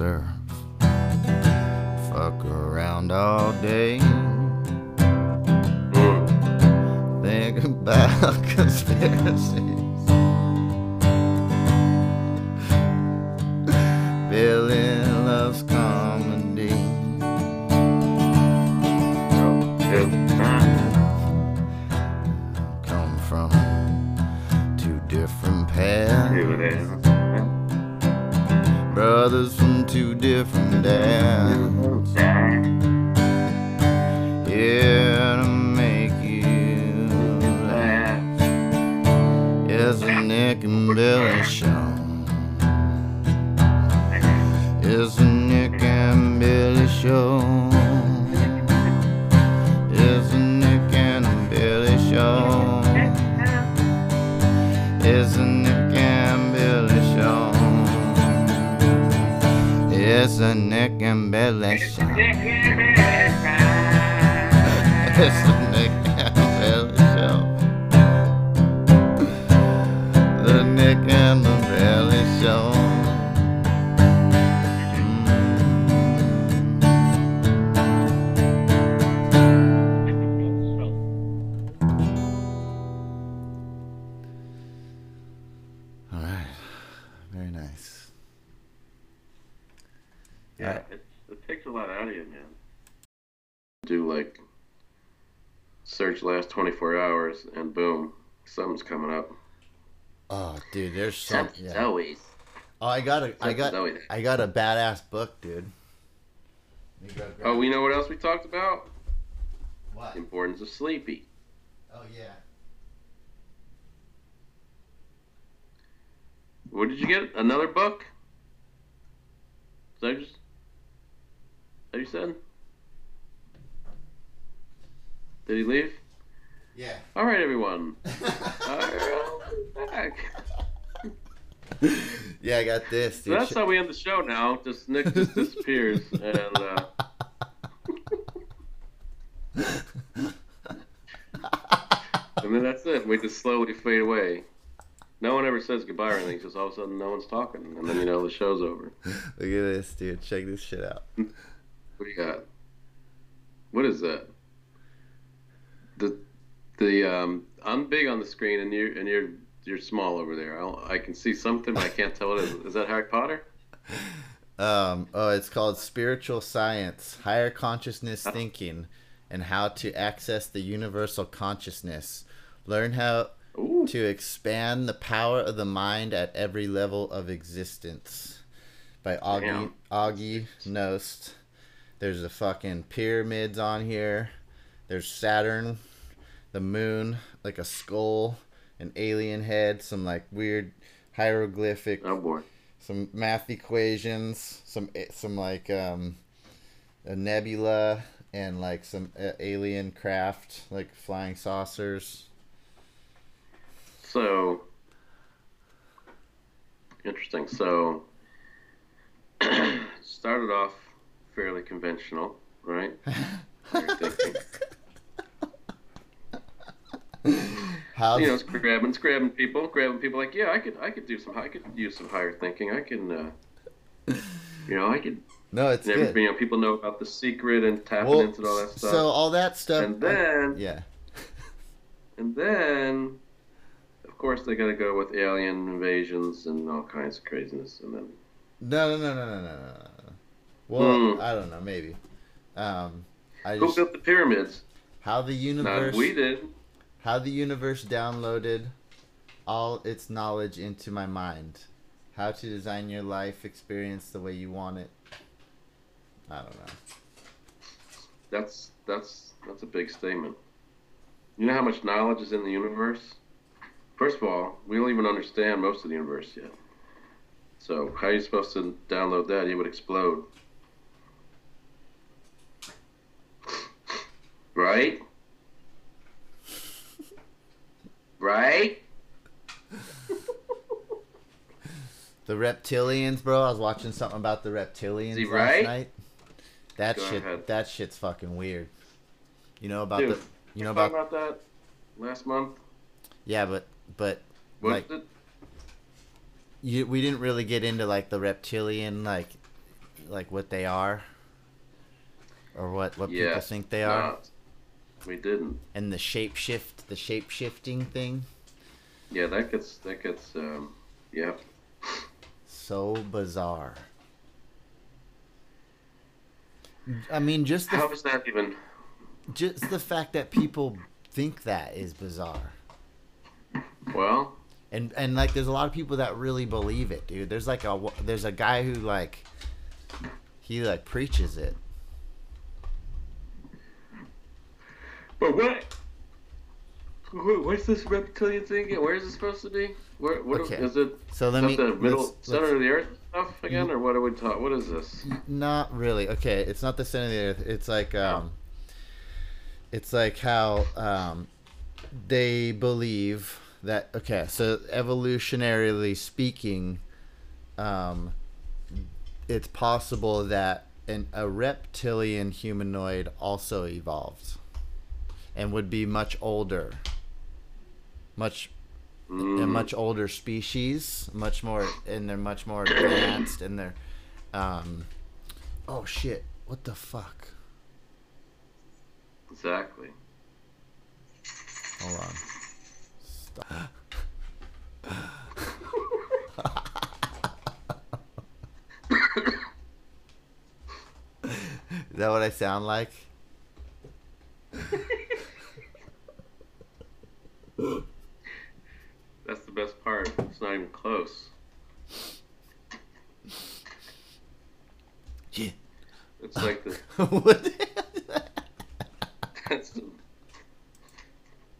surf. Fuck around all day. Think about conspiracies. Two different dads. Yeah, to make you laugh. It's a Nick and Billy show. It's a Nick and Billy show. It's Yeah, it, it takes a lot out of you, man. Do like search last 24 hours and boom, something's coming up. Oh, dude, there's some. Something's Yeah. always. Oh, I got a, I Something's got, always. I got a badass book, dude. Oh, we know what else we talked about? What? The importance of sleepy. Oh yeah. What did you get? Another book? Is that just? That you said? Did he leave? Yeah. All right, everyone. All right, back. yeah, I got this, So that's how we end the show now. Just Nick just disappears, and uh, and then that's it. We just slowly fade away. No one ever says goodbye or anything. Just all of a sudden no one's talking, and then you know the show's over. Look at this, dude. Check this shit out. What do you got? What is that? The the um. I'm big on the screen, and you're and you're you're small over there. I'll, I can see something, but I can't tell what it is. Is that Harry Potter? Um, oh, it's called Spiritual Science, Higher Consciousness Thinking, and How to Access the Universal Consciousness. Learn how Ooh. to expand the power of the mind at every level of existence. By Augie. Augie Nost. There's the fucking pyramids on here. There's Saturn, the moon, like a skull, an alien head, some like weird hieroglyphic Oh boy. some math equations, some some like um, a nebula, and like some uh, alien craft, like flying saucers. So interesting. So started off fairly conventional, right? You're How you know, it's grabbing, it's grabbing people, grabbing people. Like, yeah, I could, I could do some, I could use some higher thinking. I can, uh, you know, I could. no, it's Never, good. you know, people know about the secret and tapping Well, into all that stuff. so all that stuff. and then, yeah, and then, of course, they got to go with alien invasions and all kinds of craziness, and then. no, no, no, no, no, no, no. no. Well, Hmm. I don't know, maybe. Um, I Who just built the pyramids? how the Not universe we did. how the universe downloaded all its knowledge into my mind. How to design your life experience the way you want it. I don't know. That's that's that's a big statement. You know how much knowledge is in the universe? First of all, we don't even understand most of the universe yet. So how are you supposed to download that? You would explode. Right? Right? The reptilians, bro. I was watching something about the reptilians last right? night. That Go shit. ahead. That shit's fucking weird. You know about Dude, the. You know about. about that last month. Yeah, but but What Like- you we didn't really get into like the reptilian like like what they are, or what what people think they are. We didn't. and the shape shift, the shape shifting thing, Yeah, that gets that gets. Um, yeah. so bizarre. I mean, just the How is that even? just the fact that people think that is bizarre. Well, And and like there's a lot of people that really believe it, dude. There's like a there's a guy who like he like preaches it. But what? wh- What's this reptilian thing? again? Where is it supposed to be? Where? What Okay. is it? So let me the middle let's- center let's- of the earth stuff again, or what are we talking? What is this? Not really. Okay, it's not the center of the earth. It's like um it's like how um they believe that okay, so evolutionarily speaking um it's possible that an, a reptilian humanoid also evolved and would be much older. Much a Mm, much older species, much more, and they're much more advanced, and they're, um, oh shit, what the fuck? exactly. Hold on. Stop. Is that what I sound like? That's the best part. It's not even close. Yeah. It's like the what the hell is that? that's the,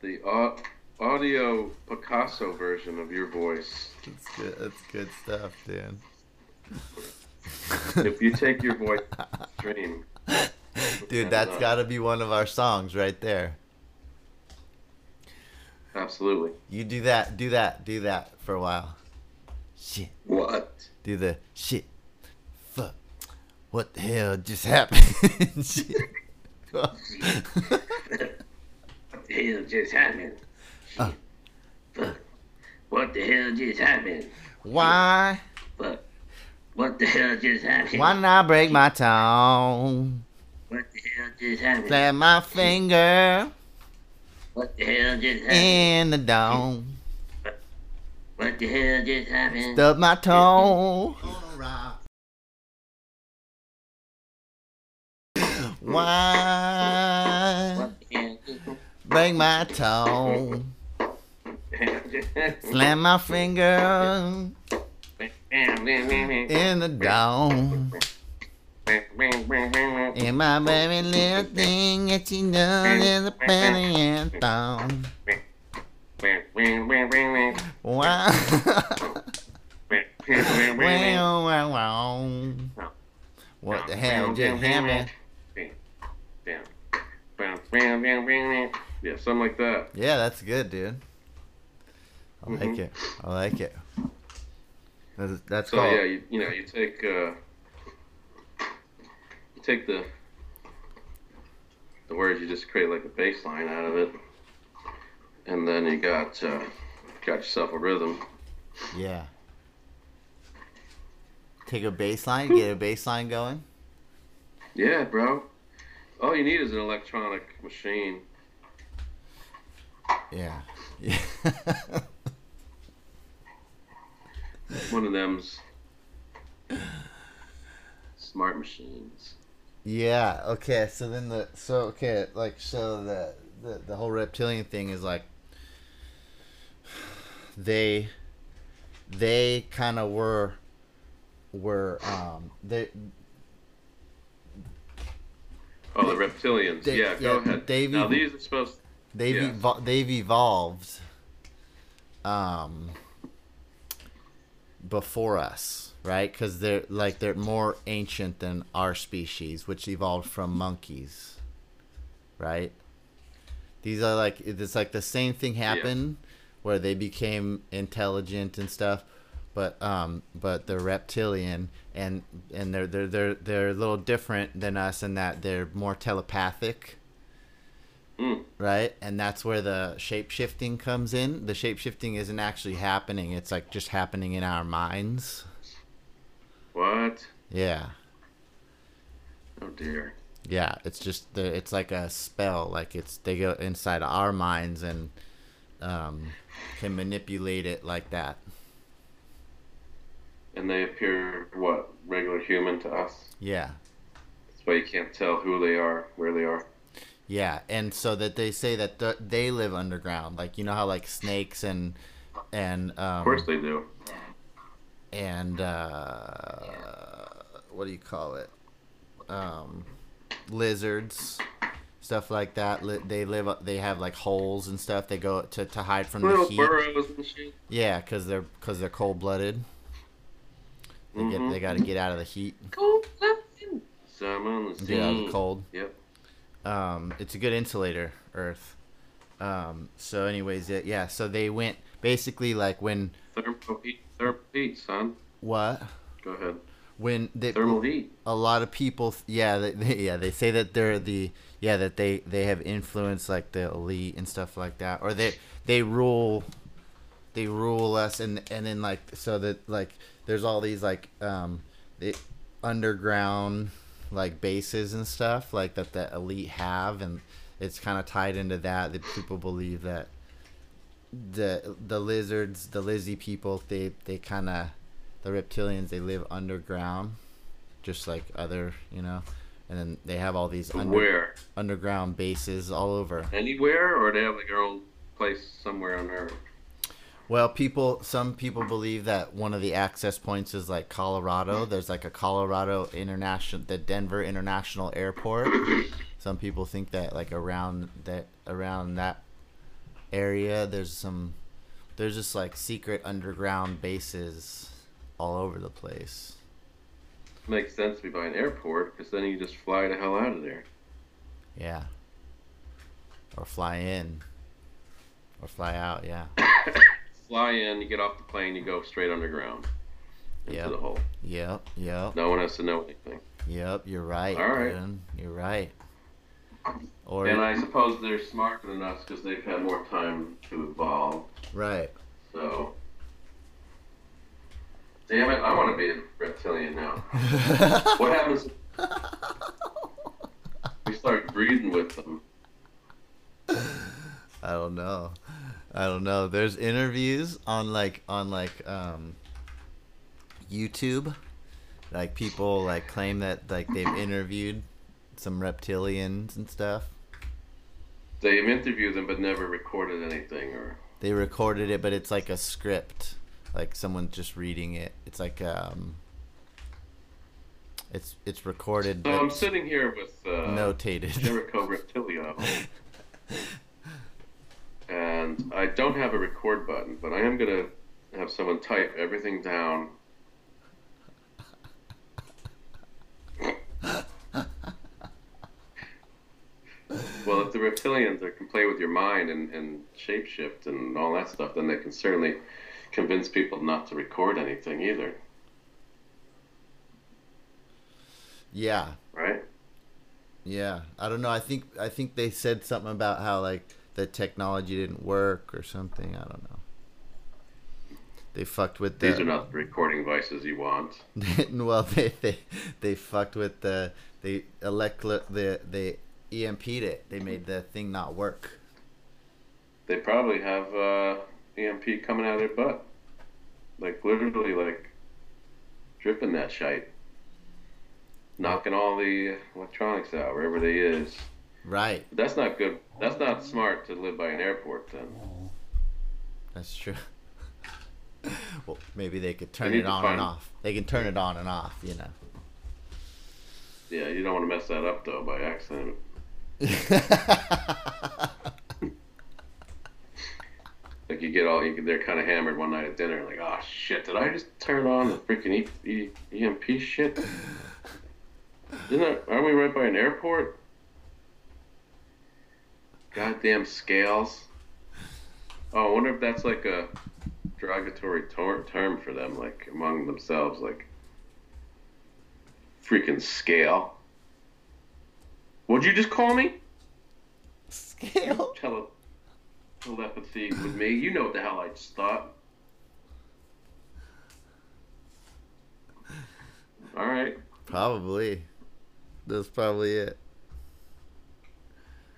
the au- audio Picasso version of your voice. That's good. That's good stuff, dude. If you take your voice stream, Dude, that's uh, got to be one of our songs right there. Absolutely. You do that, do that, do that for a while. Shit. What? Do the shit. Fuck. What the hell just happened? shit. What the hell just happened? Uh. Fuck. What the hell just happened? Why? Fuck. What the hell just happened? Why not break my tongue? What the hell just happened? Slap my finger What the hell just happened? in the dome. What the hell just happened? Stub my toe. Why What the hell just break my toe? Slam my finger in the dome. And my baby little thing that she does is a penny and thong. Wow. wow, wow, wow. What the hell just happened? Yeah, something like that. Yeah, that's good, dude. I like Mhm. it. I like it. That's, that's So called. yeah, you, you know, you take uh, take the the words, you just create like a bass line out of it, and then you got uh, got yourself a rhythm. Yeah. Take a bass line, get a bass line going. Yeah, bro. All you need is an electronic machine. Yeah. Yeah. One of them's smart machines. Yeah. Okay. So then the so okay like so the the the whole reptilian thing is like they they kind of were were um they Oh, the reptilians. They- yeah, go ahead. they've now even- these are supposed. they've Yes. evol- they've evolved um before us right because they're like they're more ancient than our species which evolved from monkeys right these are like it's like the same thing happened where they became intelligent and stuff but um but they're reptilian and and they're they're they're they're a little different than us in that they're more telepathic Mm, right? And that's where the shape shifting comes in. The shape shifting isn't actually happening; it's like just happening in our minds. What? Yeah, Oh dear. Yeah, it's just the it's like a spell. Like it's they go inside our minds and um, can manipulate it like that. And they appear what regular human to us. Yeah, That's why you can't tell who they are, where they are. yeah, and so that they say that th- they live underground. Like you know how like snakes and and um, Of course they do. And uh, what do you call it? Um, lizards, stuff like that. They live. They have like holes and stuff. They go to, to hide from the Little heat. burrows and shit. Yeah, because they're because they're cold blooded. They get Mhm. they got to get out of the heat, Cold blooded. The get out of the cold. Yep. Um, it's a good insulator, Earth. Um, so, anyways, yeah, yeah. So they went basically like when Thermal heat. Thermal heat, son. what Go ahead. when they Thermal heat. a lot of people yeah they, they, yeah they say that they're the yeah that they they have influence like the elite and stuff like that or they they rule they rule us and and then like so that like there's all these like um the underground like bases and stuff like that the elite have and it's kind of tied into that that people believe that the the lizards the lizzy people they they kind of the reptilians they live underground just like other you know and then they have all these under, Where? underground bases all over Anywhere, or they have like their own place somewhere on Earth? well people some people believe that one of the access points is like colorado there's like a colorado international the denver international airport some people think that like around that around that area there's some there's just like secret underground bases all over the place Makes sense to be by an airport, because then you just fly the hell out of there. Yeah. Or fly in. Or fly out, yeah. Fly in, you get off the plane, you go straight underground into Yep. the hole. Yep, yep, No one has to know anything. yep, you're right. All right. You're right. Or And I suppose they're smarter than us because they've had more time to evolve. right. So, damn it, I want to be a reptilian now. What happens? We start breathing with them. I don't know. I don't know. There's interviews on like on like um YouTube. Like people like claim that like they've interviewed some reptilians and stuff. They've interviewed them but never recorded anything, or They recorded it, but it's like a script, like someone just reading it. It's like um, it's it's recorded, so but I'm sitting here with uh, notated. Jericho Reptilio, and I don't have a record button, but I am gonna have someone type everything down. Well, if the reptilians are, can play with your mind and, and shapeshift and all that stuff, then they can certainly convince people not to record anything either, yeah, right? yeah. I don't know. I think I think they said something about how like the technology didn't work or something. I don't know. They fucked with the. These are not the recording devices you want. well, they, they they fucked with the they elect the they EMP'd it. They made the thing not work. They probably have uh, EMP coming out of their butt, like literally like dripping that shite, knocking all the electronics out wherever they is. Right. But that's not good. That's not smart to live by an airport. Then That's true. well, maybe they could turn need it on and off. They can turn it on and off, you know. yeah, you don't want to mess that up though by accident. Like you get all you they're kind of hammered one night at dinner, like, oh shit, did I just turn on the freaking e- e- EMP shit? Isn't that, aren't we right by an airport? Goddamn scales. Oh, I wonder if that's like a derogatory tor- term for them, like among themselves, like freaking scale. What'd you just call me? Scale. Tele- telepathy with me. You know what the hell I just thought. All right. Probably. That's probably it.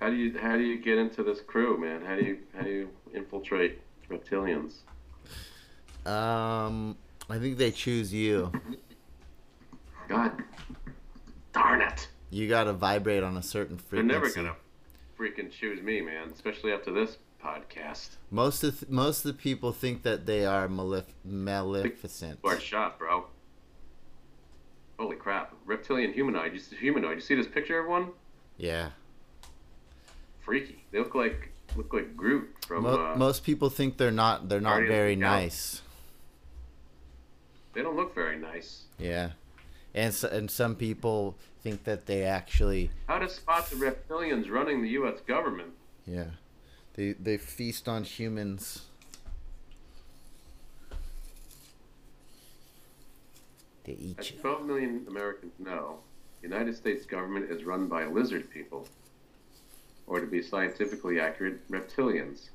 How do you how do you get into this crew, man? How do you how do you infiltrate reptilians? Um, I think they choose you. God darn it! You gotta vibrate on a certain frequency. They're never gonna freaking choose me, man. Especially after this podcast. Most of th- most of the people think that they are malef- maleficent. Or shot, bro. Holy crap! Reptilian humanoid. You see, humanoid. You see this picture, everyone? Yeah. Freaky. They look like look like Groot from. Mo- uh, most people think they're not. They're not very nice. they don't look very nice. Yeah, and so, and some people think that they actually. How to spot the reptilians running the U.S. government? Yeah, they they feast on humans. They eat As 12 million Americans know, the United States government is run by lizard people, or to be scientifically accurate, reptilians.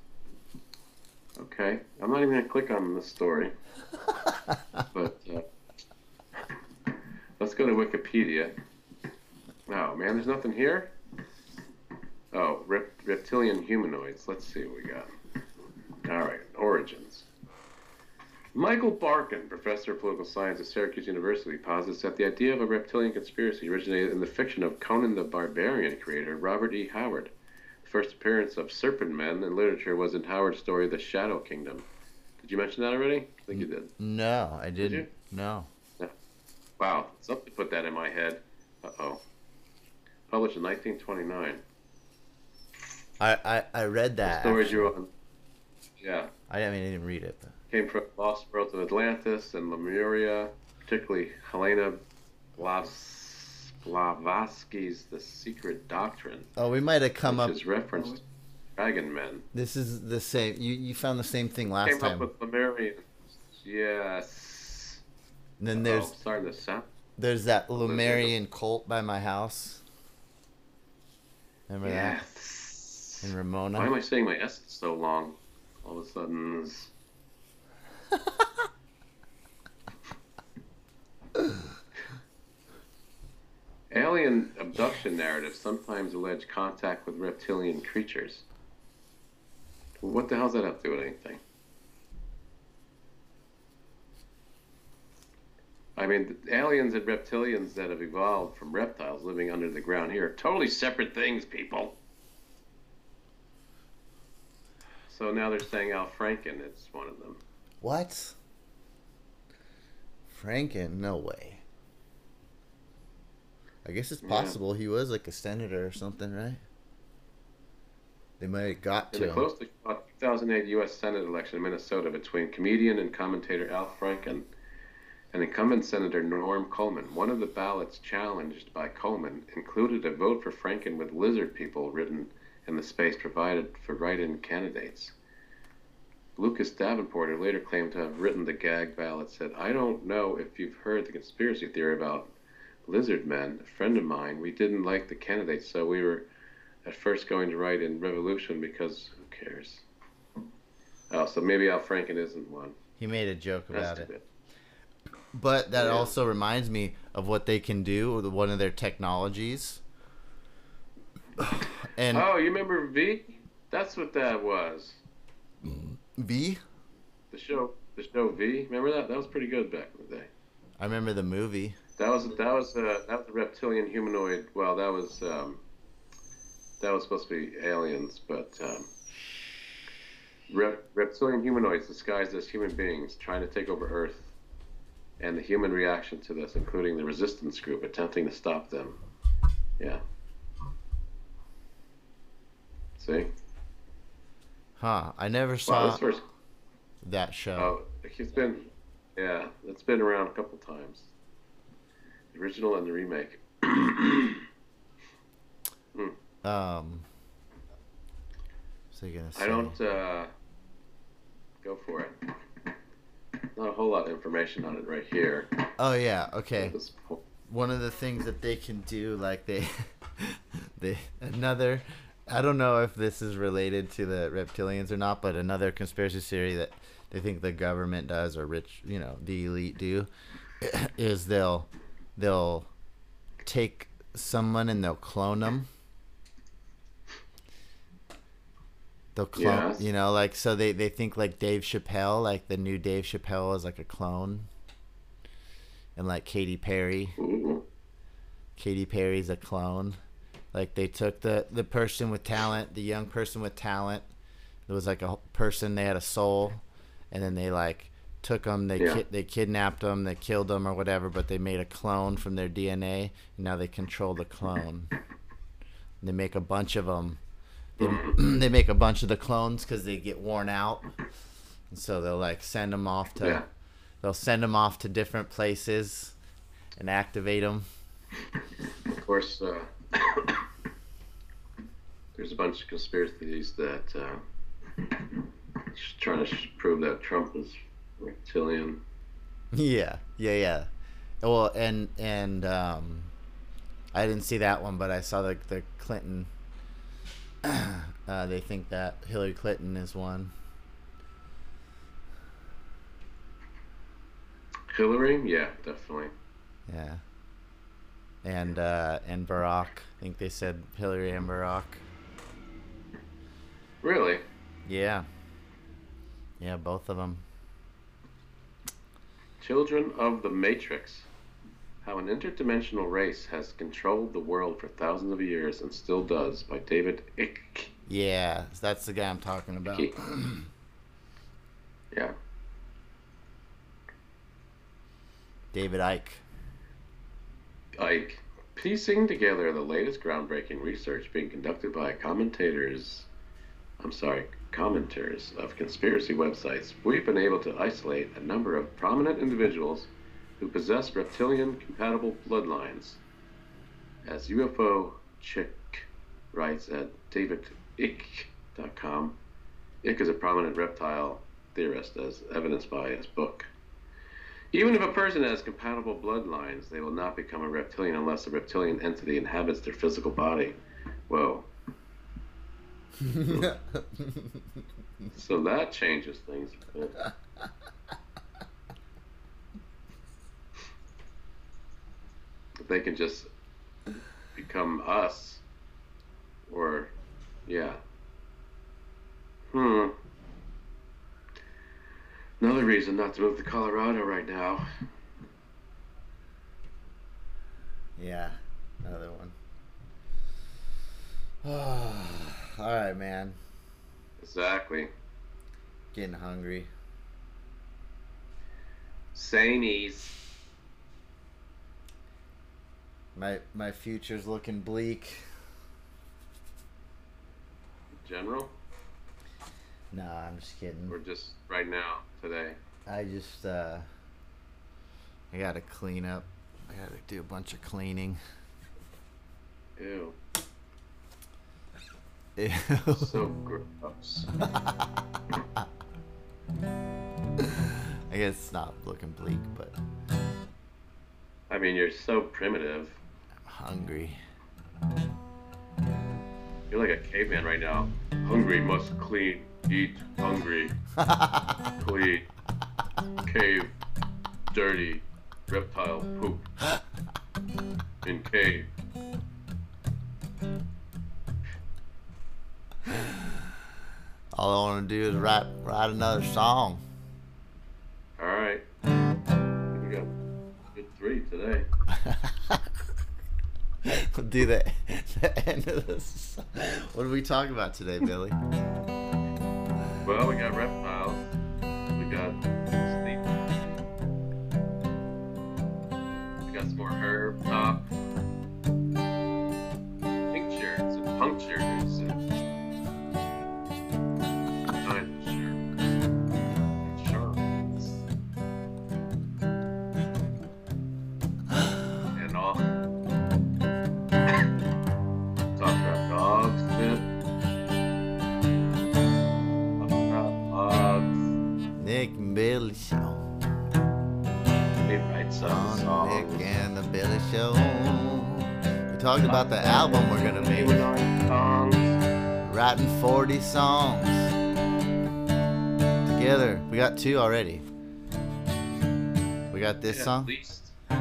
Okay, I'm not even gonna click on this story, but uh, let's go to Wikipedia. Oh man, there's nothing here. Oh, rep- reptilian humanoids. Let's see what we got. All right, origins. Michael Barkun, professor of political science at Syracuse University, posits that the idea of a reptilian conspiracy originated in the fiction of Conan the Barbarian creator Robert E. Howard. The first appearance of serpent men in literature was in Howard's story The Shadow Kingdom. Did you mention that already? I think you did. No, I didn't. you? No. Wow, something put that in my head. Uh oh. Published in 1929. I I, I read The that. stories actually. you're on. Yeah. I, I mean, I didn't read it. But. came from Lost Worlds of Atlantis and Lemuria, particularly Helena Blavs- Blavatsky's The Secret Doctrine, Oh, we might have come up. is referenced Dragon Men. This is the same. You you found the same thing last Came time. up with Lemurians. Yes. and then oh, there's starting to sound. there's that Lemurian cult by my house. Remember that? Yes. In Why am I saying my S so long? All of a sudden, Alien abduction narratives sometimes allege contact with reptilian creatures. What the hell's that up to with anything? I mean, the aliens and reptilians that have evolved from reptiles living under the ground here are totally separate things, people. So now they're saying Al Franken is one of them. What? Franken? No way. I guess it's Yeah. possible he was like a senator or something, right? They might have got In to the him. closely fought 2008 U.S. Senate election in Minnesota between comedian and commentator Al Franken and incumbent Senator Norm Coleman, one of the ballots challenged by Coleman included a vote for Franken with lizard people written in the space provided for write-in candidates. Lucas Davenport, who later claimed to have written the gag ballot, said, I don't know if you've heard the conspiracy theory about lizard men. A friend of mine, we didn't like the candidates, so we were at first going to write in revolution because who cares? Oh, so maybe Al Franken isn't one. He made a joke about too it. But that Yeah. also reminds me of what they can do with one of their technologies. And Oh, you remember V? That's what that was. V, The show, the show V. Remember that? That was pretty good back in the day. I remember the movie. That was that was uh, that was a reptilian humanoid. Well, that was um, that was supposed to be aliens, but um, rep, reptilian humanoids disguised as human beings trying to take over Earth, and the human reaction to this, including the resistance group attempting to stop them. Yeah. See? Huh. I never saw first. that show. Oh, it's been, yeah, it's been around a couple times. The original and the remake. Um so you gonna say I don't uh, go for it. Not a whole lot of information on it right here. Oh yeah, okay. At this point. one of the things that they can do like they they another I don't know if this is related to the reptilians or not, but another conspiracy theory that they think the government does or rich, you know, the elite do is they'll they'll take someone and they'll clone them. They'll clone, Yes. you know, like so they they think like Dave Chappelle, like the new Dave Chappelle is like a clone, and like Katy Perry, Ooh. Katy Perry's a clone. Like they took the the person with talent, the young person with talent. It was like a person they had a soul, and then they like took them, they Yeah. ki- they kidnapped them, they killed them or whatever, but they made a clone from their DNA, and now they control the clone. they make a bunch of them. They, they make a bunch of the clones because they get worn out, and so they'll like send them off to, Yeah. they'll send them off to different places, and activate them. Of course, uh, there's a bunch of conspiracies that uh, trying to sh- prove that Trump is reptilian. Yeah, yeah, yeah. Well, and and um, I didn't see that one, but I saw the the Clinton. Uh, they think that Hillary Clinton is one. Hillary, yeah, definitely. Yeah. And uh, and Barack. I think they said Hillary and Barack. Really? Yeah. Yeah, both of them. Children of the Matrix. How an interdimensional race has controlled the world for thousands of years and still does by David Icke. Yeah, that's the guy I'm talking about. Yeah. David Ike. Ike. Piecing together the latest groundbreaking research being conducted by commentators, I'm sorry, commenters of conspiracy websites, we've been able to isolate a number of prominent individuals who possess reptilian compatible bloodlines. As UFO Chick writes at davidick.com, Ick is a prominent reptile theorist as evidenced by his book. Even if a person has compatible bloodlines, they will not become a reptilian unless a reptilian entity inhabits their physical body. Whoa. So that changes things a bit. If they can just become us, or, yeah. Hmm. Another reason not to move to Colorado right now. Yeah, another one. All right, man. Exactly. Getting hungry. Sanies. My my future's looking bleak. General? Nah, I'm just kidding. Or just right now, today? I just uh I gotta clean up. I gotta do a bunch of cleaning. Ew. Ew. So gross. I guess it's not looking bleak, but I mean, you're so primitive. Hungry. You're like a caveman right now. Hungry must clean. Eat hungry. Clean. Cave. Dirty. Reptile poop. In cave. All I want to do is write write another song. All right. We got good three today. Do the, the end of this. What are we talking about today, Billy? Well, we got reptiles. We got sleep. We got some more herb talk. Tinctures and punctures Show. We talked about the album we're gonna make. would write songs. Writing 40 songs. Together. We got two already. We got this song. At least. I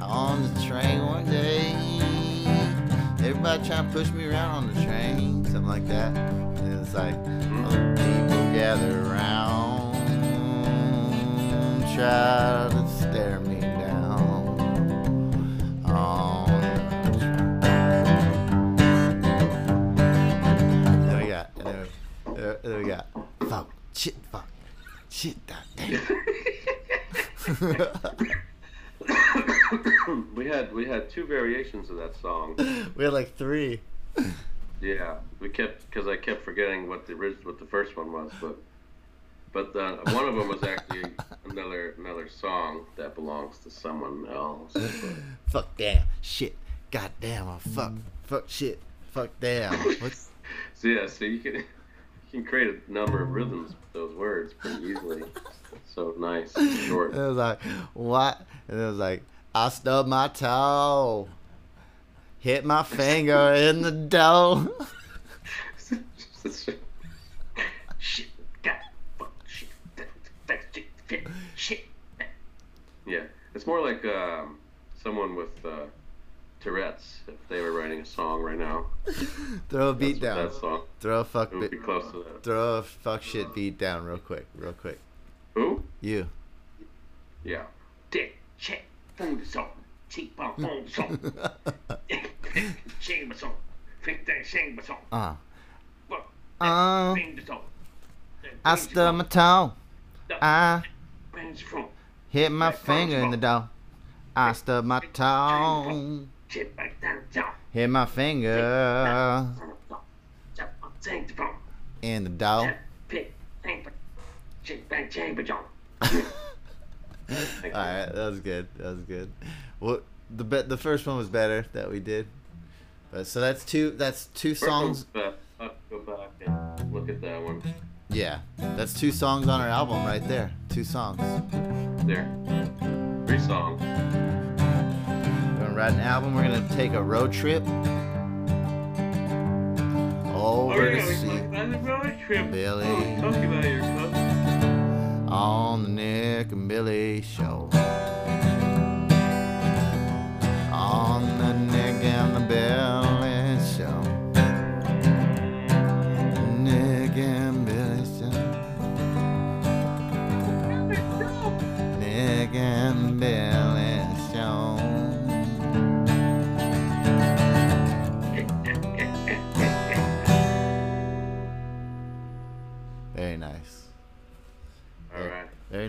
on the train one day. Everybody trying to push me around on the train, something like that. And it's like other people gather around, try to uh, then we got, fuck, shit, fuck, shit, god damn. we had we had two variations of that song. we had like three. Yeah, we kept because I kept forgetting what the orig- what the first one was, but but uh, one of them was actually another another song that belongs to someone else. But, Fuck damn, shit, god damn, oh, fuck, fuck shit, fuck damn. What's, so yeah, so you can you can create a number of rhythms with those words pretty easily. So nice, and short. it was like, what? And it was like, I stubbed my toe, hit my finger in the dough. shit, God, fuck, shit, that, that, shit, shit, shit. Yeah, it's more like um, someone with uh, Tourette's if they were writing a song right now. Throw a beat down. Throw a fuck It beat. be close to that. Throw a fuck shit beat down real quick, real quick. Who? You. Yeah. Dick, check, phone the song, cheap on phone song, shame the song, that shame the song, Uh. fuck, Uh. song. I stubbed my toe. I hit my finger in the dough. I stubbed my toe. Chip back down, down, Hit my finger Sing the phone, in the dough. pick, hang, but, chip bang, chamber jump. All right, that was good. That was good. Well, the be- the first one was better that we did. But so that's two. That's two First one's songs. go back and look at that one. Yeah, that's two songs on our album right there. Two songs. There. Three songs. We're gonna write an album. We're gonna take a road trip over to see on the road trip. Billy oh, your on the Nick and Billy show.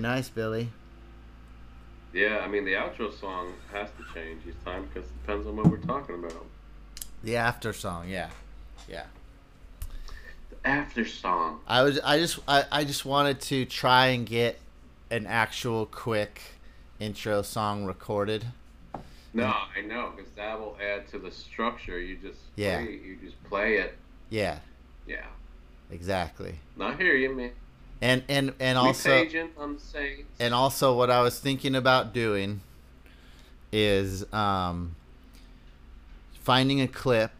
Nice, Billy. Yeah, I mean the outro song has to change each time because it depends on what we're talking about. The after song, yeah. Yeah. The after song. I was I just I, I just wanted to try and get an actual quick intro song recorded. No, I know because that will add to the structure. You just Yeah. play, you just play it. Yeah, Yeah. exactly. Not hear you, man. And and and also the Saints. and also what I was thinking about doing is um finding a clip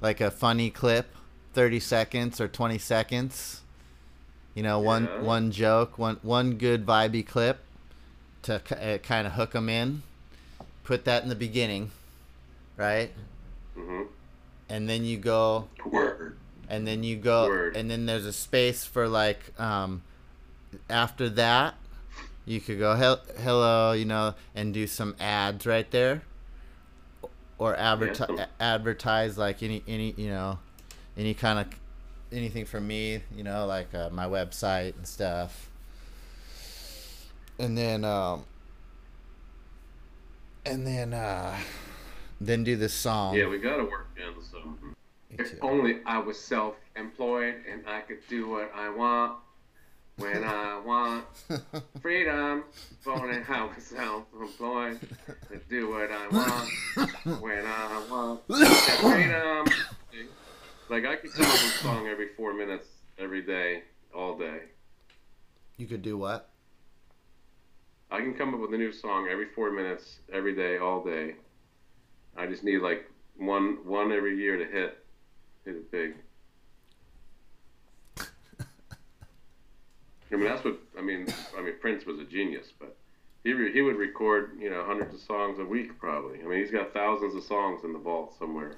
like a funny clip 30 seconds or 20 seconds you know one Yeah. one joke one one good vibey clip to uh, kind of hook them in put that in the beginning right hmm and then you go Word. And then you go Word. and then there's a space for like um after that you could go hel- hello you know and do some ads right there or advertise some- advertise like any any you know any kind of anything for me you know like uh, my website and stuff and then um and then uh then do this song Yeah, we gotta work in some. If only I was self-employed and I could do what I want when I want. Freedom. If only I was self-employed to do what I want when I want. Freedom. Like I could come up with a song every four minutes, every day, all day. you could do what I can come up with a new song every four minutes, every day, all day. I just need like one one every year to hit hit it big. I mean that's what I mean. I mean Prince was a genius, but He re- he would record you know hundreds of songs a week probably. I mean he's got thousands of songs in the vault somewhere.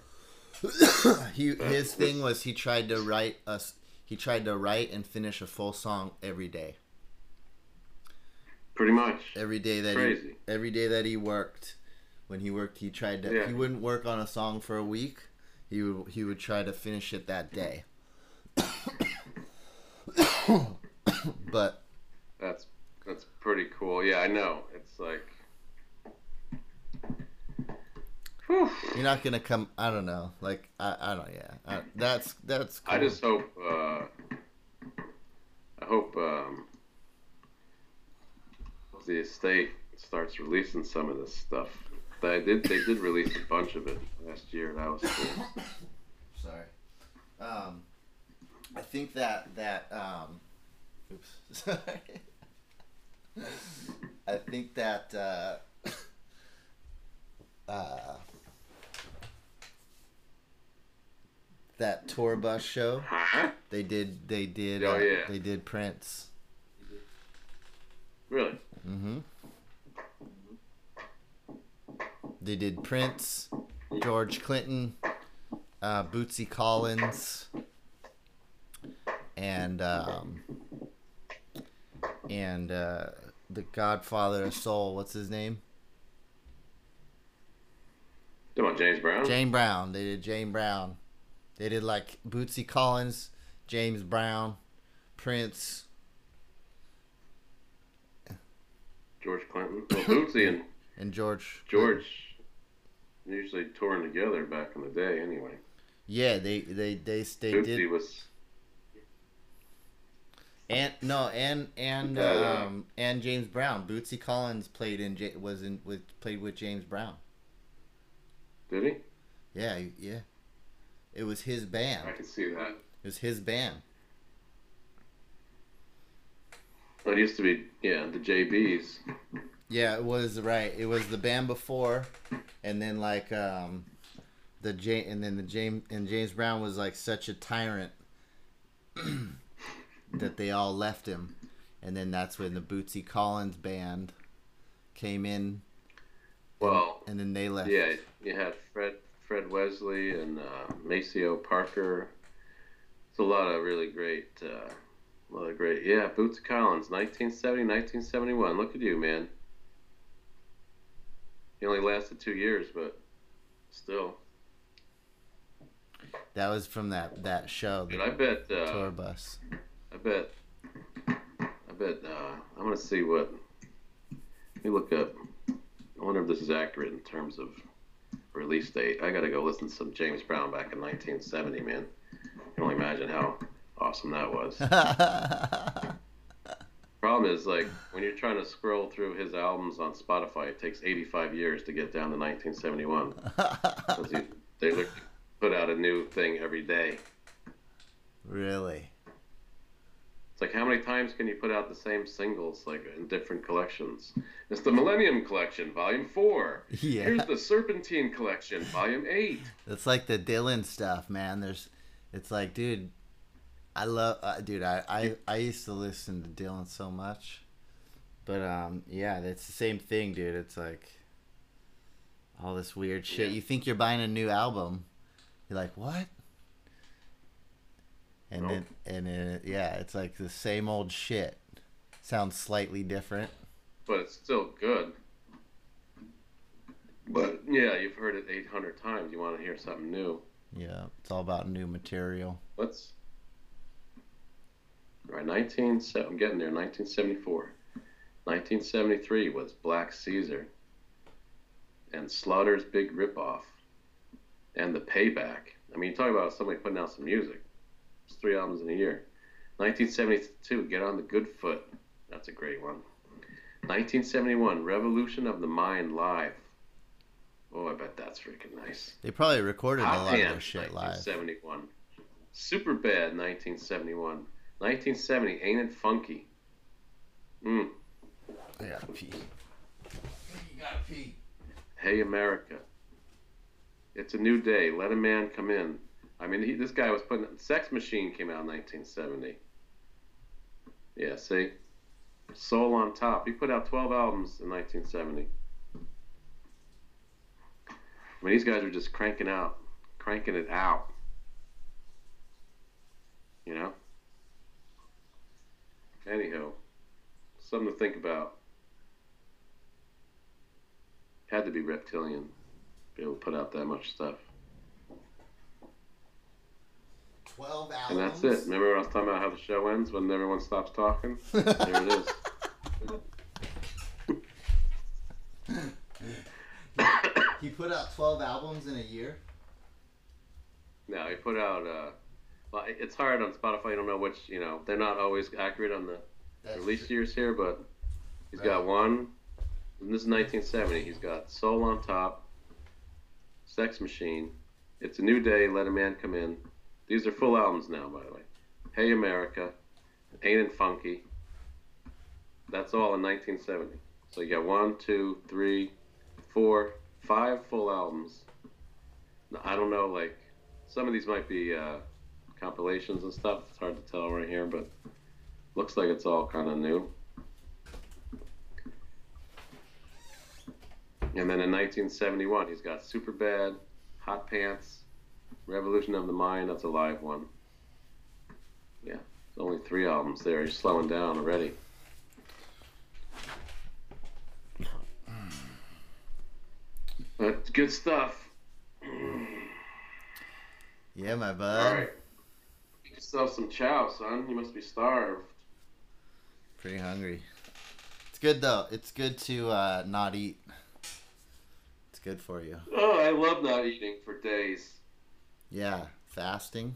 he his thing was he tried to write us. He tried to write and finish a full song every day. Pretty much. Every day that Crazy. he every day that he worked, when he worked, he tried to. Yeah. He wouldn't work on a song for a week. He would he would try to finish it that day. but That's that's pretty cool. Yeah, I know. It's like. Whew. you're not gonna come. I don't know. Like I, I don't. Yeah, I, that's that's. Cool. I just hope. Uh, I hope um, the estate starts releasing some of this stuff. They did. They did release a bunch of it last year. And that was cool. Sorry. Um, I think that that um, oops. Sorry. I think that uh, uh, that tour bus show Huh? they did they did Oh, uh, yeah. they did Prince. Really? Mm-hmm. They did Prince, George Clinton, uh, Bootsy Collins, and um, and uh, the Godfather of Soul. What's his name? Come on, James Brown. Jane Brown. They did Jane Brown. They did like Bootsy Collins, James Brown, Prince. George Clinton. Well, Bootsy and And George. George usually touring together back in the day. Anyway, Yeah, they they they they Bootsy did. was. And no, and and yeah. um and James Brown. Bootsy Collins played in was in with played with James Brown. Did he? Yeah, yeah. It was his band. I can see that. It was his band. It used to be, yeah, the JBs. Yeah, it was right. It was the band before, and then like um, the J and then the James and James Brown was like such a tyrant that they all left him, and then that's when the Bootsy Collins band came in, Well, and then they left. yeah, you had Fred Fred Wesley and uh, Maceo Parker. It's a lot of really great, uh, a lot of great. Yeah, Bootsy Collins, 1970, 1971. Look at you, man. He only lasted two years, but still. That was from that that show, Dude, I bet. Uh, tour bus. I bet. I bet. Uh, I want to see what. Let me look up. I wonder if this is accurate in terms of release date. I got to go listen to some James Brown back in 1970, man. I can only imagine how awesome that was. Problem is, like, when you're trying to scroll through his albums on Spotify, it takes 85 years to get down to 1971. he, they put out a new thing every day. really? It's like how many times can you put out the same singles like in different collections? It's the Millennium Collection, Volume Four. Yeah. Here's the Serpentine Collection, Volume Eight. It's like the Dylan stuff, man. There's, it's like, dude, I love, uh, dude. I, I I used to listen to Dylan so much, but um, yeah, it's the same thing, dude. It's like all this weird shit. Yeah. You think you're buying a new album, you're like, what? And then and then yeah, it's like the same old shit. Sounds slightly different. But it's still good. But yeah, you've heard it 800 times. You want to hear something new. Yeah, it's all about new material. Let's. Right, 19. se- I'm getting there. 1974. 1973 was Black Caesar. And Slaughter's Big Ripoff. And The Payback. I mean, you talk about somebody putting out some music. It's three albums in a year. 1972, Get on the Good Foot. That's a great one. 1971, Revolution of the Mind Live. Oh, I bet that's freaking nice. They probably recorded a Hot lot of their shit live. 1971. Super Bad, 1971. 1970, Ain't It Funky? Mm. I gotta pee. You gotta pee. Hey America. It's a new day. Let a man come in. I mean, he, this guy was putting. Sex Machine came out in 1970. Yeah, see? Soul on Top. He put out 12 albums in 1970. I mean, these guys were just cranking out, cranking it out. You know? Anyhow, something to think about. Had to be reptilian, to be able to put out that much stuff. Twelve And albums. that's it. Remember when I was talking about how the show ends when everyone stops talking? There it is. He put out twelve albums in a year. No, he put out. Uh, well, it's hard on Spotify. You don't know which. You know, they're not always accurate on the That's release true. years here, but he's Right. got one. And this is 1970. He's got Soul on Top, Sex Machine, It's a New Day, Let a Man Come In. These are full albums now, by the way. Hey America, Ain't It Funky. That's all in 1970. So you got one, two, three, four, five full albums. I don't know, like some of these might be uh, compilations and stuff. It's hard to tell right here, but looks like it's all kind of new. And then in 1971, he's got Super Bad, Hot Pants, Revolution of the Mind. That's a live one. Yeah, it's only three albums there. He's slowing down already. But good stuff. Yeah, my bud. right. Yourself some chow, son. You must be starved. Pretty hungry. It's good though. It's good to uh, not eat. It's good for you. Oh, I love not eating for days. Yeah, fasting.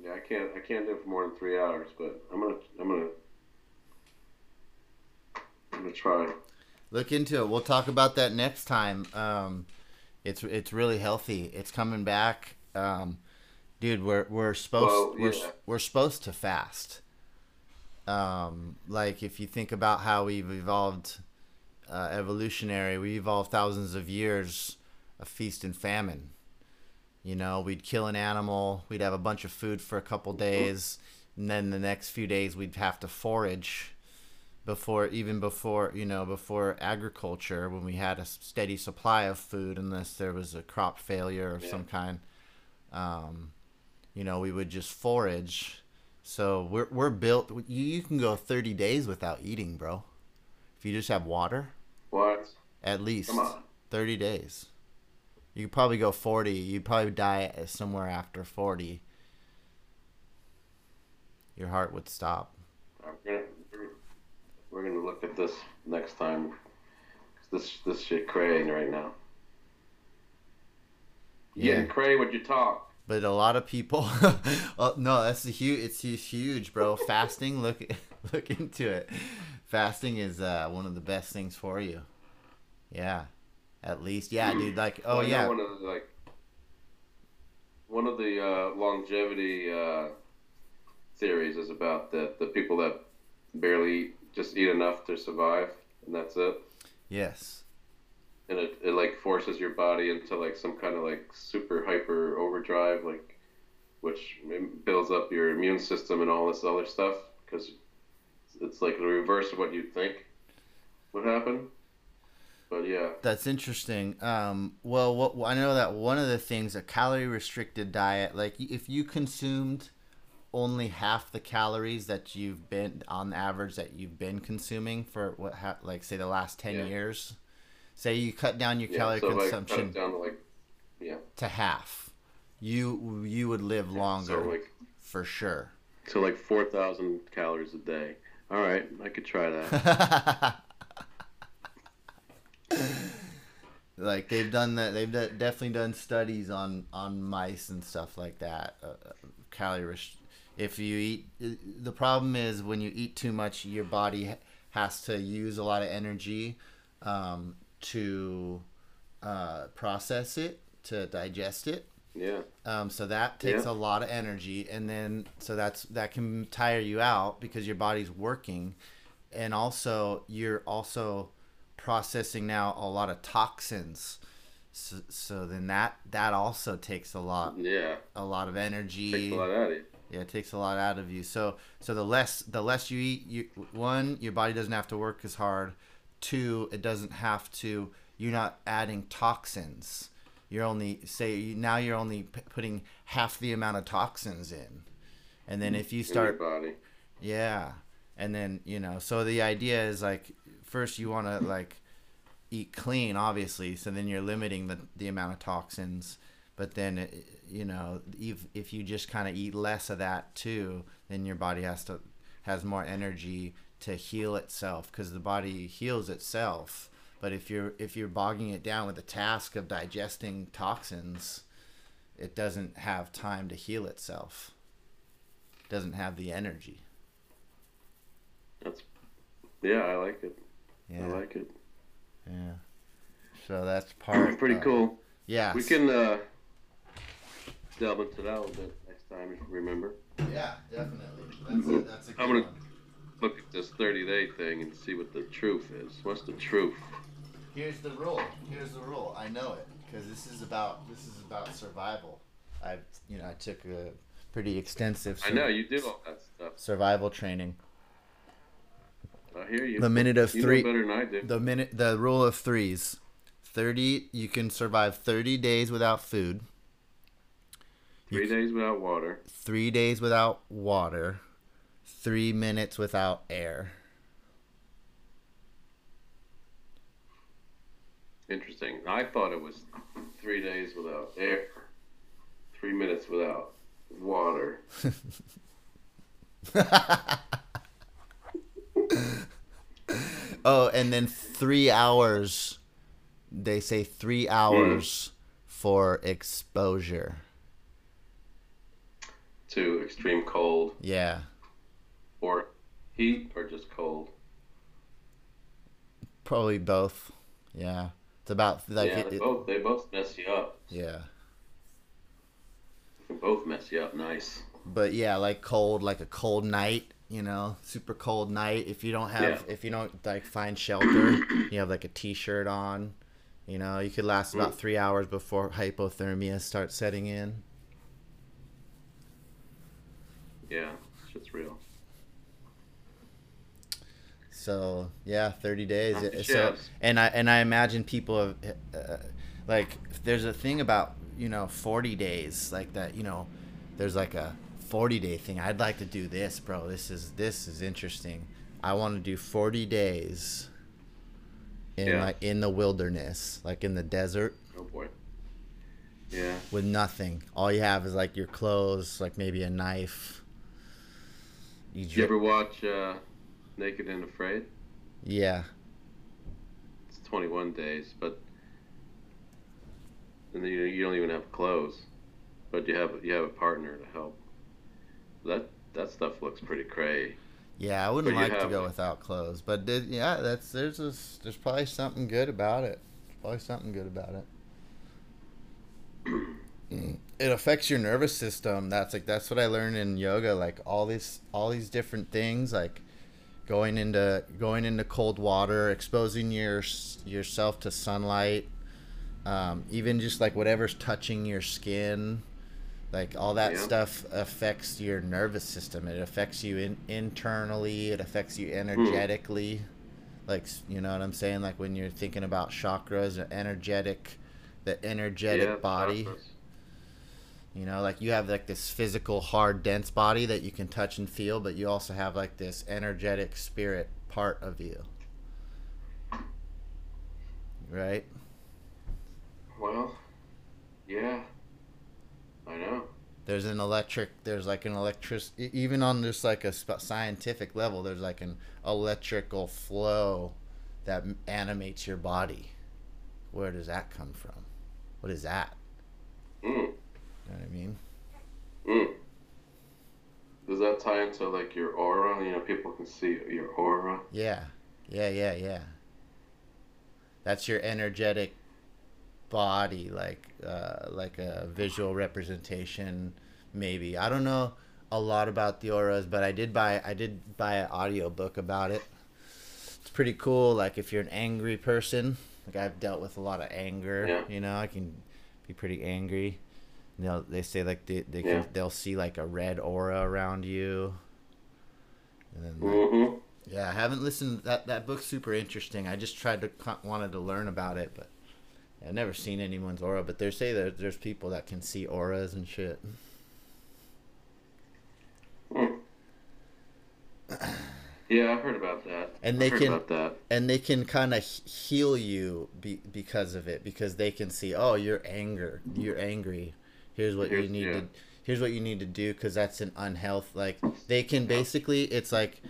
Yeah, I can't. I can't do it for more than three hours, but I'm gonna. I'm gonna. I'm gonna try. Look into it. We'll talk about that next time. Um, it's it's really healthy. It's coming back. Um, dude, we're we're supposed Well, we're we're supposed to fast. Um, like if you think about how we've evolved, uh, evolutionary, we evolved thousands of years of feast and famine. You know, we'd kill an animal, we'd have a bunch of food for a couple days, and then the next few days we'd have to forage before even before you know before agriculture when we had a steady supply of food unless there was a crop failure of Yeah. some kind um, you know we would just forage so we're, we're built you, you can go 30 days without eating bro if you just have water What? at least Come on. 30 days you could probably go 40 you'd probably die somewhere after 40 your heart would stop gonna, we're gonna look at this next time. This this shit crazy right now. Yeah. cray when you talk. But a lot of people, oh, no, that's a huge. It's huge, bro. Fasting, look, look into it. Fasting is uh, one of the best things for you. Yeah, at least, yeah, dude. Like, oh Well, yeah, One of the, like one of the uh, longevity uh, theories is about that the people that barely eat, just eat enough to survive, and that's it. yes, and it, it like forces your body into like some kind of like super hyper overdrive like which builds up your immune system and all this other stuff because it's like the reverse of what you'd think would happen but yeah that's interesting. Um, well, what I know that one of the things a calorie restricted diet, like if you consumed only half the calories that you've been on average that you've been consuming for what, ha- like say the last ten Yeah. years. Say you cut down your yeah calorie so consumption to like yeah to half, you you would live longer so like for sure. so like 4000 calories a day all right i could try that like they've done that. They've de- definitely done studies on on mice and stuff like that. Uh, uh, calorie rest- If you eat, the problem is when you eat too much, your body has to use a lot of energy um, to uh, process it, to digest it. yeah Um, so that takes Yeah. a lot of energy, and then so that's that can tire you out because your body's working, and also you're also processing now a lot of toxins. So, so then that that also takes a lot yeah a lot of energy. takes a lot out of you Yeah, it takes a lot out of you. So so the less the less you eat, you one your body doesn't have to work as hard. Two, it doesn't have to. You're not adding toxins. You're only say now you're only p- putting half the amount of toxins in, and then if you start your body. yeah. And then, you know, so the idea is like first you want to like eat clean obviously, so then you're limiting the the amount of toxins, but then it, you know, if if you just kind of eat less of that too, then your body has to has more energy to heal itself cuz the body heals itself. But if you're if you're bogging it down with the task of digesting toxins, it doesn't have time to heal itself. Doesn't have the energy. That's yeah, I like it. Yeah. I like it. Yeah. So that's part. Pretty cool. Yeah. We can uh, delve into that a little bit next time if you remember. Yeah, definitely. That's a, that's a good I'm gonna- one. Look at this 30 day thing and see what the truth is. What's the truth? Here's the rule. Here's the rule. I know it because this is about this is about survival. I you know I took a pretty extensive. I know you did all that stuff. Survival training. I hear you. The minute of you three. know better than I do. The minute the rule of threes. Thirty. You can survive thirty days without food. Three days without water. Three days without water. Three minutes without air. Interesting. I thought it was three days without air, three minutes without water. Oh, and then three hours. They say three hours for exposure. To extreme cold Yeah. Or heat or just cold. Probably both. Yeah. It's about like yeah, it, both they both mess you up. yeah. They both mess you up nice. But yeah, like cold, like a cold night, you know, super cold night. If you don't have, Yeah. if you don't like find shelter, you have like a t-shirt on. You know, you could last about Mm. three hours before hypothermia starts setting in. Yeah, shit's real. So yeah, thirty days. Not So and I and I imagine people have uh, like there's a thing about you know forty days like that. You know, there's like a forty day thing. I'd like to do this, bro. This is this is interesting. I want to do forty days in Yeah. like in the wilderness, like in the desert Oh boy. Yeah. with nothing. All you have is like your clothes, like maybe a knife. You you ever watch uh, Naked and Afraid? yeah. It's 21 days, but and then you, you don't even have clothes, but you have you have a partner to help. That that stuff looks pretty cray. Yeah, I wouldn't But like to go it. without clothes, but th- yeah, that's there's a, there's probably something good about it. Probably something good about it. It affects your nervous system. That's like that's what I learned in yoga. Like all these all these different things, like going into going into cold water, exposing your yourself to sunlight, um, even just like whatever's touching your skin, like all that Yeah. stuff affects your nervous system. It affects you in, internally. It affects you energetically. Like you know what I'm saying? Like when you're thinking about chakras, or energetic, the energetic Yeah, body. chakras. You know, like you have like this physical, hard, dense body that you can touch and feel, but you also have like this energetic spirit part of you. Right? Well, yeah, I know. There's an electric, there's like an electric, even on just like a scientific level, there's like an electrical flow that animates your body. Where does that come from? What is that? Mm, You know what I mean? mm. Does that tie into like your aura? You know, people can see your aura. Yeah, yeah, yeah, yeah. That's your energetic body, like uh, like a visual representation, maybe. I don't know a lot about the auras, but I did buy I did buy an audio book about it. It's pretty cool. Like if you're an angry person, like I've dealt with a lot of anger. Yeah. You know, I can be pretty angry. They'll they say like they they Yeah. can, they'll see like a red aura around you. And then Mm-hmm. yeah, I haven't listened. That that book's super interesting. I just tried to wanted to learn about it, but I've never seen anyone's aura. But they say that there's people that can see auras and shit. Yeah, I've heard about that. And they can- about that. and they can kind of heal you be, because of it because they can see oh you're anger you're angry here's what you need yeah. to here's what you need to do because that's an unhealth like they can basically it's like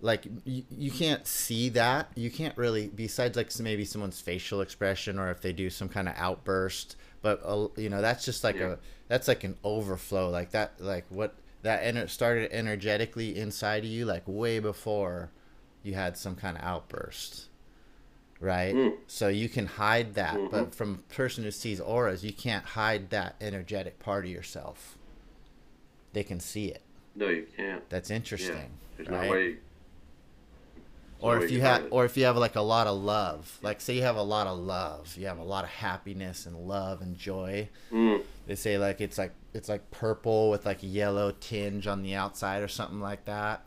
like you, you can't see that you can't really besides like maybe someone's facial expression or if they do some kind of outburst but uh, you know that's just like Yeah. a that's like an overflow like that like what that ener- started energetically inside of you like way before you had some kind of outburst right Mm. so you can hide that Mhm. but from a person who sees auras you can't hide that energetic part of yourself they can see it No, you can't. that's Yeah. interesting There's right? no way. there's or if you have it. or if you have like a lot of love like say you have a lot of love you have a lot of happiness and love and joy Mm. they say like it's like it's like purple with like yellow tinge on the outside or something like that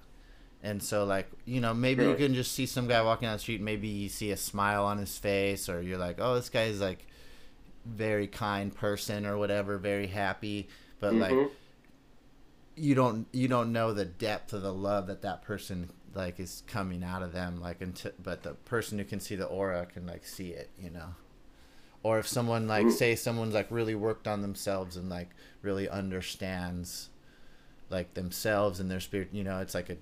and so like you know maybe you can just see some guy walking down the street maybe you see a smile on his face or you're like oh this guy's like very kind person or whatever very happy but like Mhm. you don't you don't know the depth of the love that that person like is coming out of them like until but the person who can see the aura can like see it you know or if someone like Mm. say someone's like really worked on themselves and like really understands like themselves and their spirit you know it's like a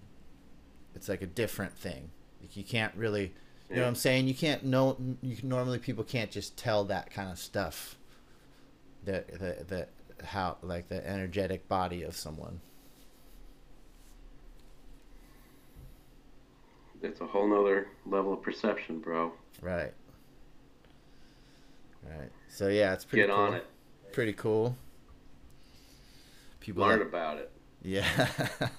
it's like a different thing. Like you can't really you know what i'm saying? You can't know you can, normally people can't just tell that kind of stuff That the the how like the energetic body of someone. It's a whole nother level of perception, bro. right. Right. So yeah it's pretty Get cool. on it. pretty cool. People Learn like- about it. Yeah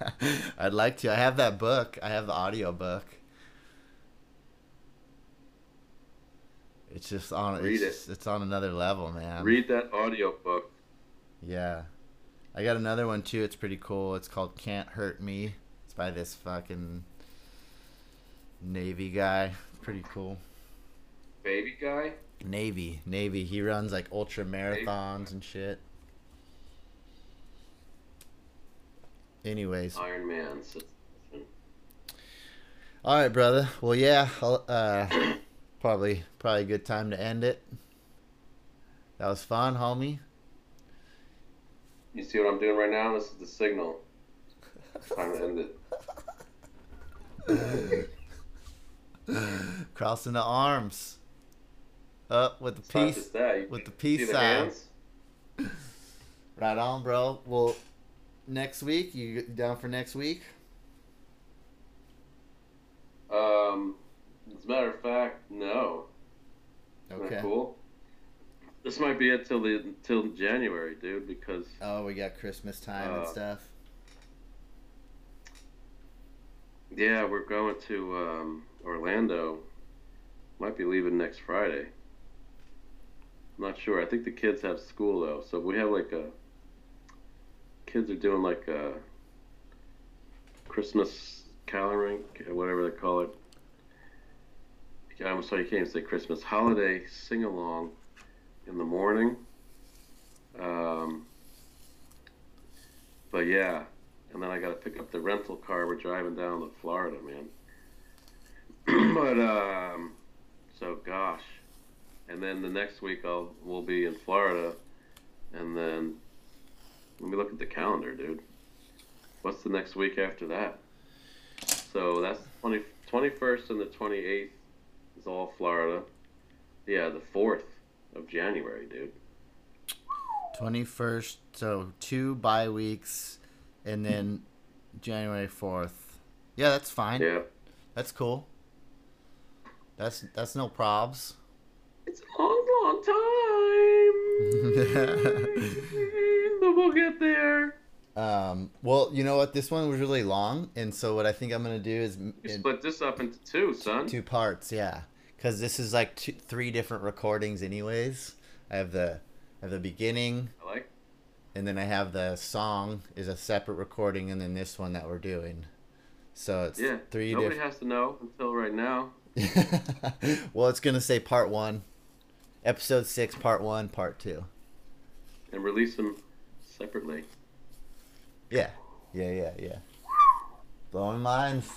i'd like to i have that book i have the audio book it's just on Read it's, it. it's on another level man Read that audio book. Yeah. I got another one too. It's pretty cool. It's called Can't Hurt Me. It's by this fucking Navy guy. Pretty cool. Baby guy. Navy. Navy. He runs like ultra marathons and shit. Anyways. Iron Man. So, All right, brother. Well, yeah. I'll, uh, probably probably a good time to end it. That was fun, homie. you see what I'm doing right now? This is the signal. It's time to end it. Crossing the arms. Up with the It's peace. that. With the peace sign. Right on, bro. Well, next week, you down for next week? Um, as a matter of fact, no. Okay. cool? This might be it till the till January, dude. Because Oh, we got Christmas time and Uh, stuff. yeah, we're going to um, Orlando. Might be leaving next Friday. I'm not sure. I think the kids have school though, so we have like a. Kids are doing like a Christmas caroling, whatever they call it. I'm sorry, you can't even say Christmas holiday sing along in the morning. Um, but yeah, and then I got to pick up the rental car. We're driving down to Florida, man. but um, so gosh, and then the next week I'll we'll be in Florida, and then let me look at the calendar, dude. What's the next week after that? So that's 20, 21st and the 28th is all Florida. Yeah, the 4th of January, dude. 21st, so two bye weeks, and then January 4th. Yeah, that's fine. Yeah. That's cool. That's that's no probs. It's a long, long time. we'll get there. Um, well, you know what? This one was really long, and so what I think I'm gonna do is split this up into two, son. two parts. Yeah, because this is like two, three different recordings, anyways. I have the I have the beginning, I like. and then I have the song is a separate recording, and then this one that we're doing. So it's Yeah. three Nobody different. has to know until right now. well, it's gonna say part one, episode six, part one, part two. And release them separately. Yeah, yeah, yeah, yeah. Blowing minds.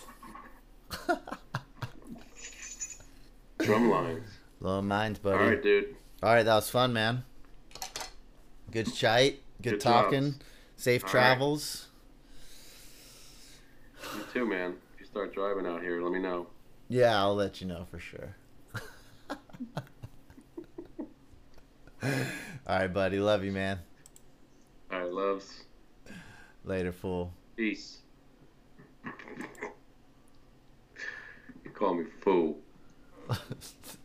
Drum lines. Blowing minds, buddy. right, dude. All right, that was fun, man. Good chat. Good, Good talking. jobs. Safe All right. travels. You too, man. If you start driving out here, let me know. Yeah, I'll let you know for sure. All right, buddy. Love you, man. All right, loves. Later, fool. Peace. You call me fool.